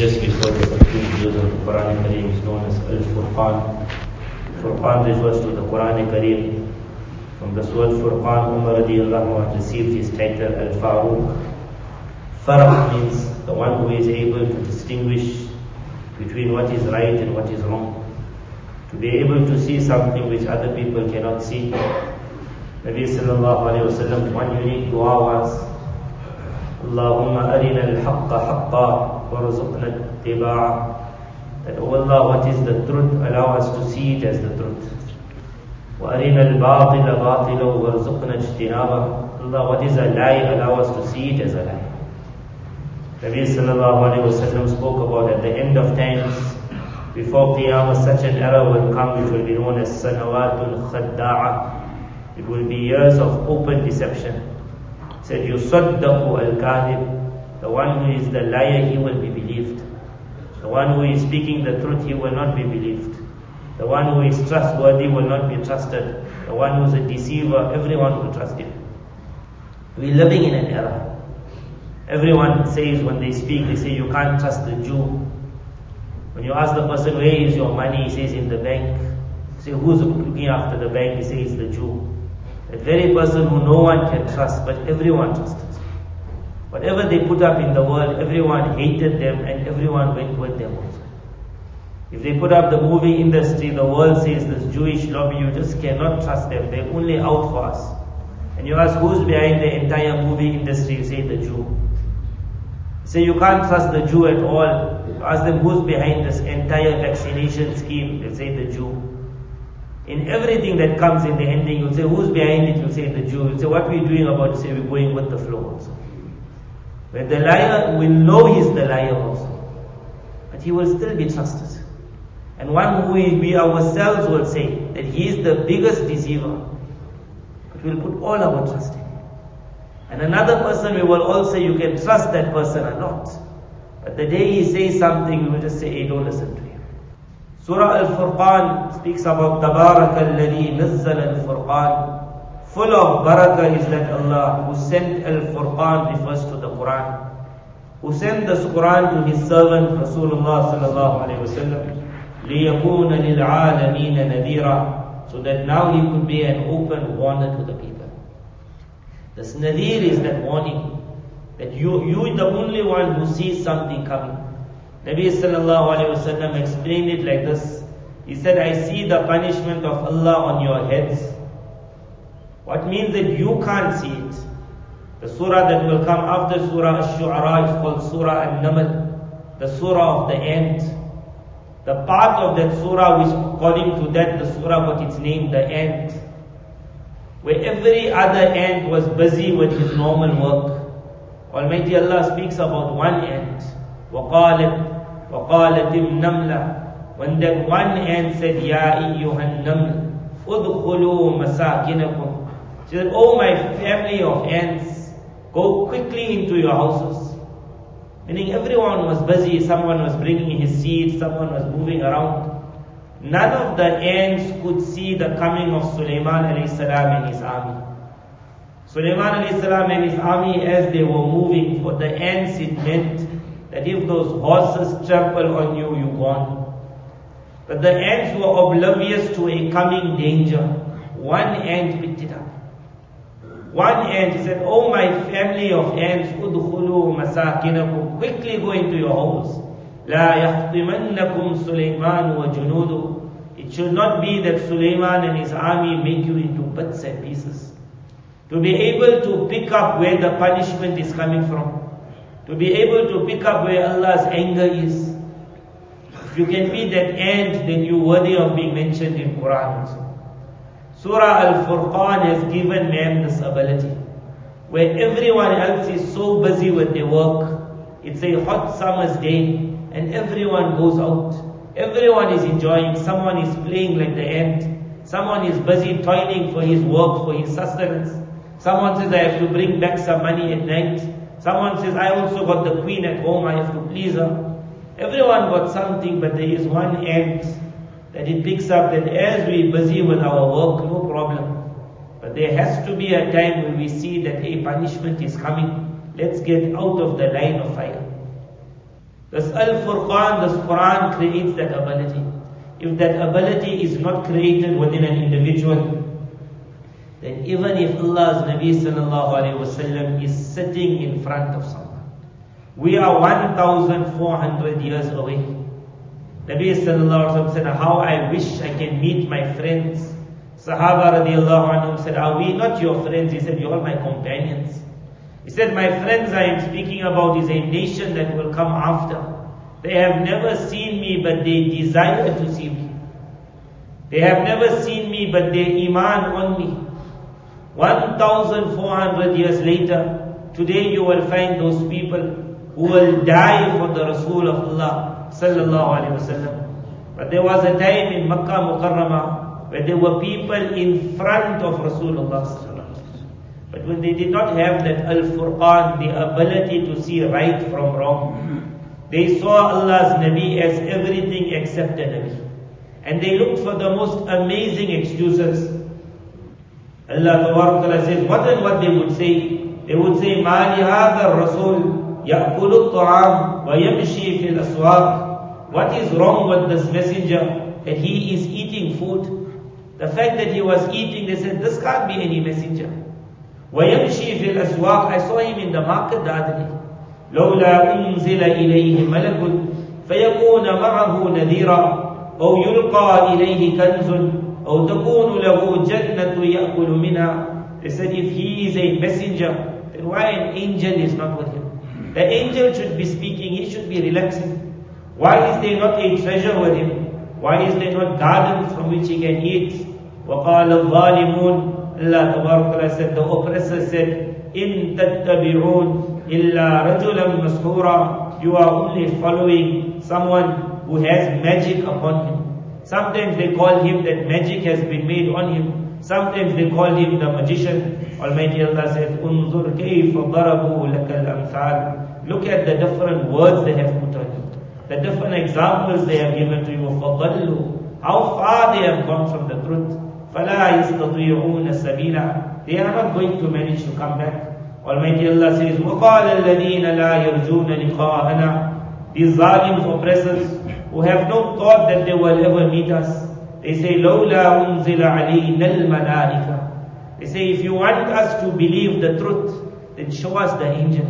just before the complete use of the Quran Kareem is known as Al-Furqan. Furqan refers to the Quran Kareem. From the word Furqan, Umar radiallahu received his title Al-Faruq. Farq means the one who is able to distinguish between what is right and what is wrong. To be able to see something which other people cannot see. Nabi sallallahu alayhi wa sallam, one unique dua was, Allahumma arina al-haqqa haqqa warzuqna ittiba'a. That, oh Allah, what is the truth? Allow us to see it as the truth. وَأَرِنَا الْبَاطِلَ بَاطِلًا وَارْزُقْنَا اجْتِنَابًا Allah, what is a lie? Allow us to see it as a lie. Nabi sallallahu alayhi wa sallam spoke about at the end of times, before Qiyamah, such an era will come which will be known as Sanawatul Khadda'a. It will be years of open deception. Said, Yusaddaqu al-kadhib. The one who is the liar, he will be believed. The one who is speaking the truth, he will not be believed. The one who is trustworthy will not be trusted. The one who is a deceiver, everyone will trust him. We're living in an era. Everyone says when they speak, they say you can't trust the Jew. When you ask the person, where is your money? He says, in the bank. You say, who's looking after the bank? He says, the Jew. That very person who no one can trust, but everyone trusted. Whatever they put up in the world, everyone hated them and everyone went with them also. If they put up the movie industry, the world says this Jewish lobby, you just cannot trust them. They're only out for us. And you ask who's behind the entire movie industry, you say the Jew. Say you can't trust the Jew at all. You ask them who's behind this entire vaccination scheme, they say the Jew. In everything that comes in the ending, you'll say who's behind it, you'll say the Jew. You'll say what we're doing about it, say we're going with the flow also. But the liar will know he's the liar also. But he will still be trusted. And one who we, ourselves will say that he is the biggest deceiver. But we'll put all our trust in him. And another person we will all say you can trust that person or not. But the day he says something, we will just say, hey, don't listen to him. Surah Al-Furqan speaks about Tabarak alladhi nazzal al-Furqan. Full of barakah is that Allah who sent Al-Furqan refers to Quran. Who sent this Quran to his servant Rasulullah sallallahu alayhi wa sallam. لِيَكُونَ لِلْعَالَمِينَ نَذِيرًا So that now he could be an open warner to the people. This nadir is that warning. That you, you the only one who sees something coming. Nabi sallallahu alayhi wa sallam explained it like this. He said, I see the punishment of Allah on your heads. What means that you can't see it. The surah that will come after Surah Ash-Shu'ara is called Surah An-Naml, the surah of the ant. The part of that surah which according to that the surah got its name, the ant. Where every other ant was busy with his normal work. Almighty Allah speaks about one ant. وَقَالَتْ وَقَالَتِ النَّمْلَةِ When that one ant said, يَا أَيُّهَا النَّمْلِ ادْخُلُوا مَسَاكِنَكُمْ She said, Oh my family of ants, go quickly into your houses. Meaning everyone was busy, someone was bringing his seed, someone was moving around. None of the ants could see the coming of Sulaiman and his army. Sulaiman and his army as they were moving, for the ants it meant that if those horses trample on you, you're gone. But the ants were oblivious to a coming danger. One ant picked it up. One ant said, Oh my family of ants, udkhulu masakinakum, quickly go into your holes. لا يحطمنكم سليمان وجنوده It should not be that Sulaiman and his army make you into bits and pieces. To be able to pick up where the punishment is coming from. To be able to pick up where Allah's anger is. If you can be that ant, then you're worthy of being mentioned in Quran also. Surah Al-Furqan has given man this ability. Where everyone else is so busy with their work. It's a hot summer's day and everyone goes out. Everyone is enjoying. Someone is playing like the ant. Someone is busy toiling for his work, for his sustenance. Someone says, I have to bring back some money at night. Someone says, I also got the queen at home, I have to please her. Everyone got something, but there is one ant that it picks up that as we busy with our work, no problem. But there has to be a time when we see that a punishment is coming. Let's get out of the line of fire. This Al-Furqan, this Quran creates that ability. If that ability is not created within an individual, then even if Allah's Nabi sallallahu alayhi wasallam is sitting in front of someone, we are 1,400 years away. Nabi sallallahu said, how I wish I can meet my friends. Sahaba radiallahu anhum said, are we not your friends? He said, you are my companions. He said, my friends I am speaking about is a nation that will come after. They have never seen me, but they desire to see me. They have never seen me, but they iman on me. 1,400 years later, today you will find those people who will die for the Rasul of Allah sallallahu alaihi wasallam. But there was a time in Makkah Mukarramah where there were people in front of Rasulullah sallallahu But when they did not have that Al-Furqan, the ability to see right from wrong, they saw Allah's Nabi as everything except a Nabi. And they looked for the most amazing excuses Allah Ta'ala says, what and what they would say? They would say, مَا لِهَذَا الرَّسُولِ يَأْكُلُ الطَّعَامِ وَيَمْشِي فِي الْأَسْوَاقِ What is wrong with this messenger? That he is eating food. The fact that he was eating, they said, this can't be any messenger. وَيَمْشِي فِي الْأَسْوَاقِ I saw him in the market the other day. لولا أنزل إليه ملك فيكون معه نذيرا أو يلقى إليه كنز أو تكون له جنة يأكل منها They said if he is a messenger, why an angel is not with him? The angel should be speaking, he should be relaxing. Why is there not a treasure with him? Why is there not gardens from which he can eat? وقال الظالمون Allah Tabarak said, the oppressor said, إن تتبعون إلا رجلا مسحورا You are only following someone who has magic upon him. Sometimes they call him that magic has been made on him. Sometimes they call him the magician. Almighty Allah says, "Unzur كَيْفَ ضَرَبُوا لَكَ الْأَمْثَالِ Look at the different words they have put on you. The different examples they have given to you. فَضَلُّوا How far they have gone from the truth. فَلَا يَسْتَطِيعُونَ سَبِيلًا They are not going to manage to come back. Almighty Allah says, وَقَالَ الَّذِينَ لَا يَرْجُونَ لِقَاءَنَا These zalims, oppressors, who have no thought that they will ever meet us. They say, لَوْلَا أُنزِلَ عَلَيْنَا الْمَلَائِكَةِ They say, if you want us to believe the truth, then show us the angel.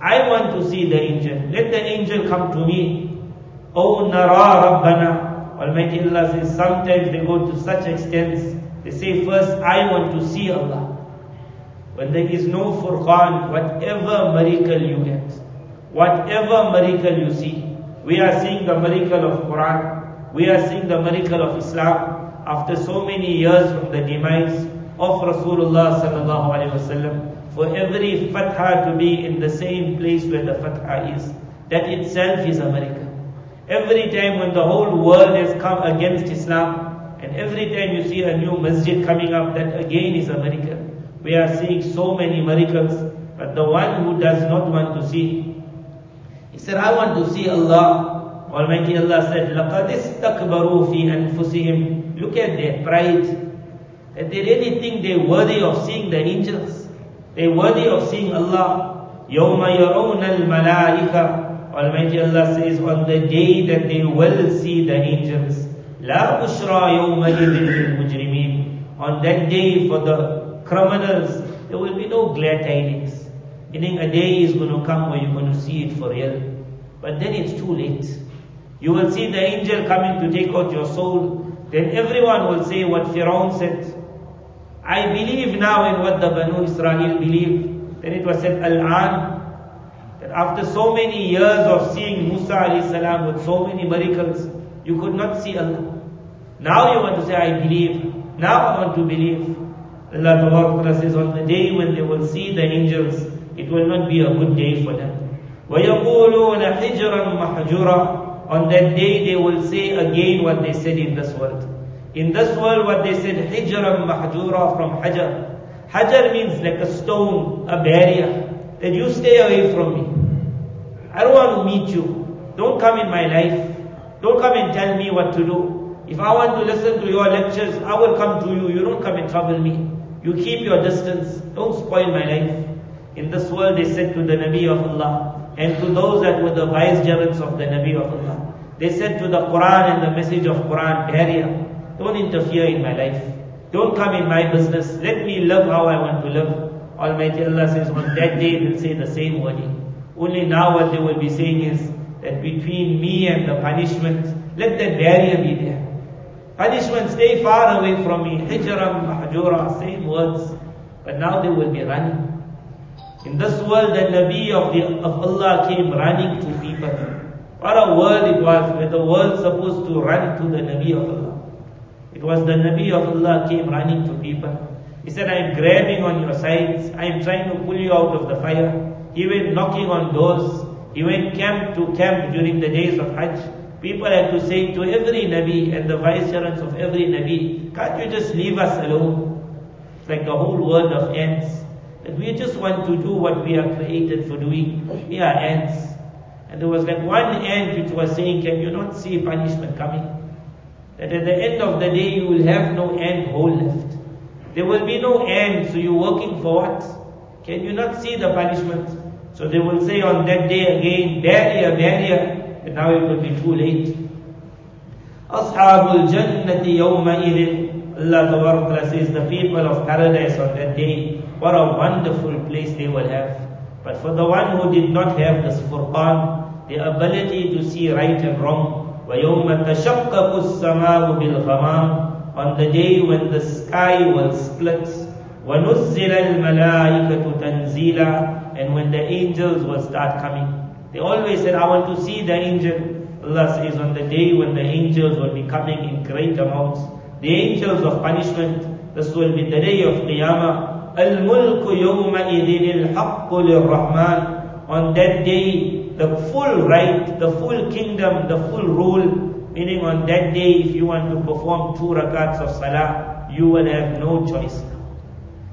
I want to see the angel. Let the angel come to me. Oh, nara Rabbana. Almighty Allah says, sometimes they go to such extents. They say, first, I want to see Allah. When there is no furqan, whatever miracle you get, whatever miracle you see, we are seeing the miracle of Quran. We are seeing the miracle of Islam after so many years from the demise of Rasulullah sallallahu alaihi wasallam. For every fatha to be in the same place where the fatha is, that itself is a miracle. Every time when the whole world has come against Islam, and every time you see a new masjid coming up, that again is a miracle. We are seeing so many miracles, but the one who does not want to see he said, I want to see Allah. Almighty Allah said, لَقَدْ اسْتَكْبَرُوا فِي أَنفُسِهِمْ Look at their pride. That they really think they're worthy of seeing the angels. They're worthy of seeing Allah. يَوْمَ يَرَوْنَ الْمَلَائِكَةِ Almighty Allah says, on the day that they will see the angels, لَا بُشْرَى يَوْمَئِذٍ لِلْمُجْرِمِينَ On that day for the criminals, there will be no glad tidings. Meaning a day is going to come where you're going to see it for real. But then it's too late. You will see the angel coming to take out your soul. Then everyone will say what Pharaoh said. I believe now in what the Banu Israel believe. Then it was said, Al-An, that after so many years of seeing Musa salam with so many miracles, you could not see Allah. Now you want to say, I believe. Now I want to believe. Allah says, on the day when they will see the angels, it will not be a good day for them. وَيَقُولُونَ حِجْرًا مَحْجُورًا on that day they will say again what they said in this world. In this world what they said, Hijram Mahjura from Hajar. Hajar means like a stone, a barrier, that you stay away from me. I don't want to meet you. Don't come in my life. Don't come and tell me what to do. If I want to listen to your lectures, I will come to you. You don't come and trouble me. You keep your distance. Don't spoil my life. In this world, they said to the Nabi of Allah and to those that were the vicegerents of the Nabi of Allah. They said to the Quran and the message of Quran, barrier, don't interfere in my life. Don't come in my business. Let me live how I want to live. Almighty Allah says, on that day they'll say the same wording. Only now what they will be saying is that between me and the punishment, let that barrier be there. Punishment, stay far away from me. Hijram, mahjura, same words. But now they will be running. In this world, the Nabi of, the, of Allah came running to people. What a world it was, where the world supposed to run to the Nabi of Allah. It was the Nabi of Allah came running to people. He said, I am grabbing on your sides. I am trying to pull you out of the fire. He went knocking on doors. He went camp to camp during the days of Hajj. People had to say to every Nabi and the vicegerents of every Nabi, can't you just leave us alone? It's like the whole world of ants. That we just want to do what we are created for doing. We are ants. And there was like one ant which was saying, can you not see punishment coming? That at the end of the day you will have no ant hole left. There will be no ant, so you're working for what? Can you not see the punishment? So they will say on that day again, barrier, barrier, but now it will be too late. Ashabul Jannati yawma. Allah Ta'ala says the people of paradise on that day, what a wonderful place they will have. But for the one who did not have this furqan, the ability to see right and wrong, وَيَوْمَ تَشَقَّقُ السَّمَاءُ بِالْغَمَامِ On the day when the sky will split, وَنُزِّلَ الْمَلَائِكَةُ تَنزِيلًا And when the angels will start coming. They always said, I want to see the angel. Allah says on the day when the angels will be coming in great amounts, the angels of punishment, this will be the day of Qiyamah. Al-mulku yawma idinil haqqu lirrahman. On that day, the full right, the full kingdom, the full rule, meaning on that day, if you want to perform two rakats of salah, you will have no choice.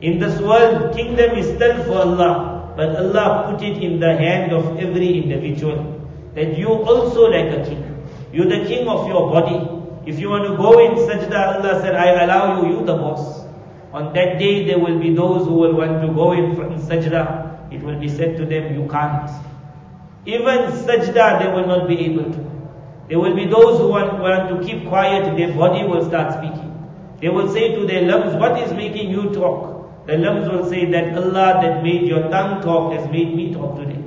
In this world, kingdom is still for Allah, but Allah put it in the hand of every individual. That you also like a king. You're the king of your body. If you want to go in sajda, Allah said, I allow you, you the boss. On that day, there will be those who will want to go in sajda. It will be said to them, you can't. Even sajda they will not be able to. There will be those who want, want to keep quiet, their body will start speaking. They will say to their limbs, what is making you talk? The limbs will say that Allah that made your tongue talk has made me talk today.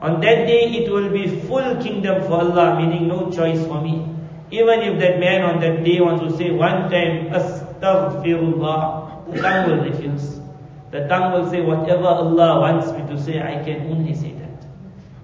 On that day it will be full kingdom for Allah, meaning no choice for me. Even if that man on that day wants to say one time, Astaghfirullah, the tongue will refuse. The tongue will say, whatever Allah wants me to say, I can only say that.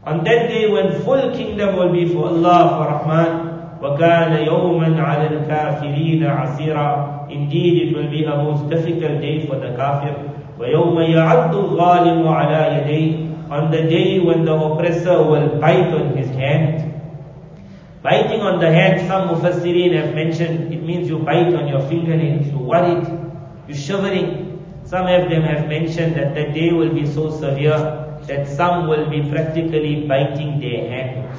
On that day when full kingdom will be for Allah, for Rahman, وَكَانَ يَوْمًا عَلَى الْكَافِرِينَ عَسِيرًا Indeed, it will be a most difficult day for the kafir. وَيَوْمَ يَعَدُّ الظَّالِمُ عَلَى يَدَيْهِ On the day when the oppressor will bite on his hand. Biting on the hand, some Mufassirin have mentioned, it means you bite on your fingernails, you worried, you're shivering. Some of them have mentioned that the day will be so severe that some will be practically biting their hand.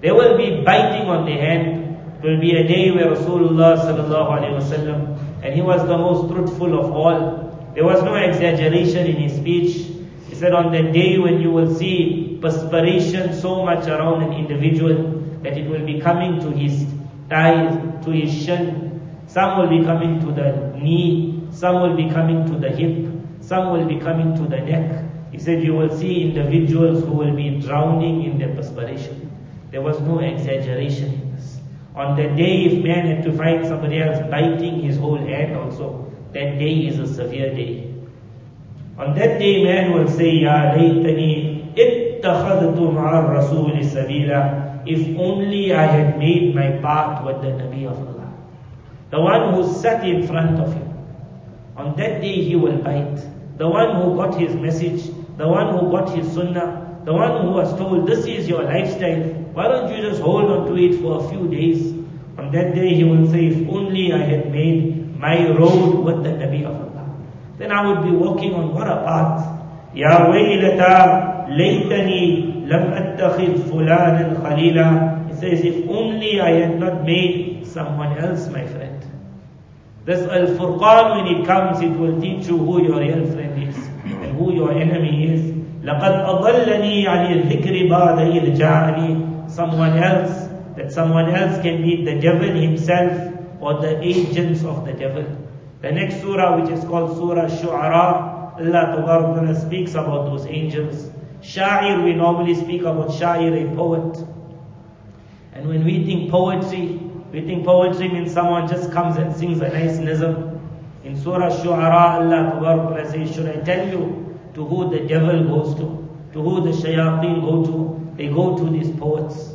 They will be biting on their hand. It will be a day where Rasulullah sallallahu alaihi wasallam, and he was the most truthful of all. There was no exaggeration in his speech. He said on the day when you will see perspiration so much around an individual that it will be coming to his thighs, to his shin. Some will be coming to the knee. Some will be coming to the hip. Some will be coming to the neck. He said you will see individuals who will be drowning in their perspiration. There was no exaggeration in this. On the day if man had to find somebody else biting his whole hand also, that day is a severe day. On that day man will say, Ya laytani ittakhadtu ma'ar rasuli sabila. If only I had made my path with the Nabi of Allah. The one who sat in front of him. On that day he will bite. The one who got his message the one who got his sunnah, the one who was told, this is your lifestyle, why don't you just hold on to it for a few days? On that day he will say, if only I had made my road with the Nabi of Allah. Then I would be walking on what a path. Waylata laytani lam attakhid fulanan khalila. He says, if only I had not made someone else my friend. This Al-Furqan when it comes, it will teach you who your real friend is who your enemy is. لَقَدْ أَضَلَّنِي عَنِ الذِّكْرِ بَعْدَ إِذْ جَاءَنِي Someone else, that someone else can be the devil himself or the agents of the devil. The next surah which is called Surah Shu'ara, Allah Ta'ala speaks about those angels. Sha'ir, we normally speak about Sha'ir, a poet. And when we think poetry, we think poetry means someone just comes and sings a nice nizam. In Surah Shu'ara, Allah says, should I tell you to who the devil goes to, to who the shayateen go to. They go to these poets.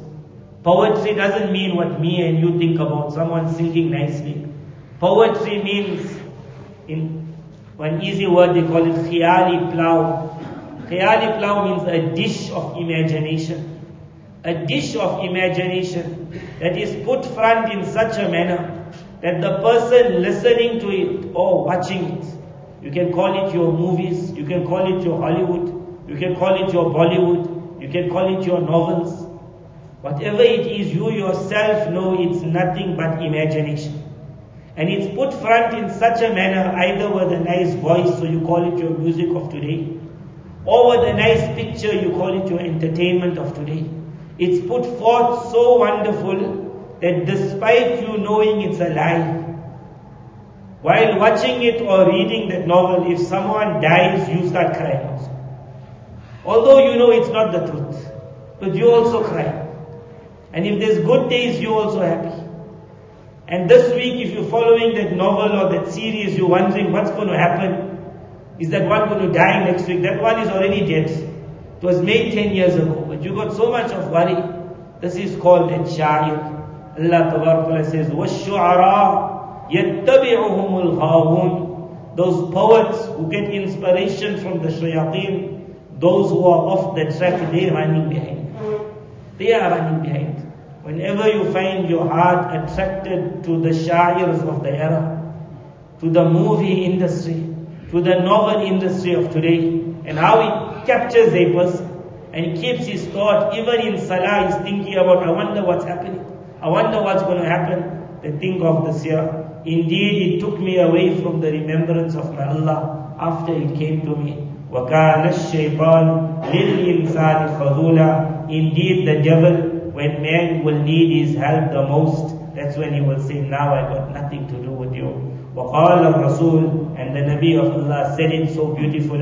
Poetry doesn't mean what me and you think about, someone singing nicely. Poetry means, in one easy word they call it khiyali pulao. Khiyali pulao means a dish of imagination. A dish of imagination that is put front in such a manner that the person listening to it or watching it you can call it your movies, you can call it your Hollywood, you can call it your Bollywood, you can call it your novels. Whatever it is, you yourself know it's nothing but imagination. And it's put front in such a manner, either with a nice voice, so you call it your music of today, or with a nice picture, you call it your entertainment of today. It's put forth so wonderful that despite you knowing it's a lie, while watching it or reading that novel, if someone dies, you start crying also. Although you know it's not the truth, but you also cry. And if there's good days, you're also happy. And this week, if you're following that novel or that series, you're wondering what's going to happen. Is that one going to die next week? That one is already dead. It was made 10 years ago, but you got so much of worry. This is called a sha'ir. Allah says, وَالشُّعَرَاءُ يَتَّبِعُهُمُ الْغَاوُونَ Those poets who get inspiration from the shayateen, those who are off the track, they are running behind. They are running behind. Whenever you find your heart attracted to the shairs of the era, to the movie industry, to the novel industry of today, and how it captures a person, and keeps his thought, even in salah, he's thinking about, I wonder what's happening. I wonder what's going to happen. Then think of this year. Indeed, it took me away from the remembrance of my Allah after it came to me. وَكَانَ الشَّيْطَانُ لِلْإِنسَانِ خَذُولًا Indeed, the devil, when man will need his help the most, that's when he will say, now I got nothing to do with you. وقال الرسول and the Nabi of Allah said it so beautiful,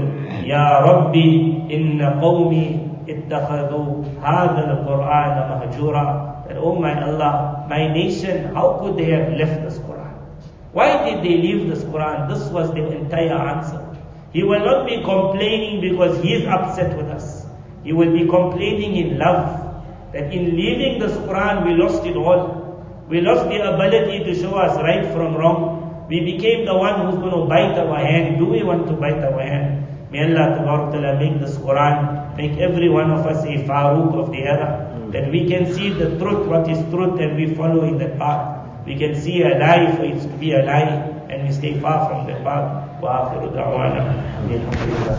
Ya Rabbi, inna qawmi ittakhadu hadha al-Qur'an mahjura. That, oh my Allah, my nation, how could they have left this Qur'an? Why did they leave this Qur'an? This was the entire answer. He will not be complaining because he is upset with us. He will be complaining in love that in leaving this Quran we lost it all. We lost the ability to show us right from wrong. We became the one who's going to bite our hand. Do we want to bite our hand? May Allah Ta'ala make this Quran, make every one of us a Farooq of the era. That we can see the truth, what is truth, and we follow in that path. We can see a lie for it to be a lie and we stay far from the path. وآخر دعوانا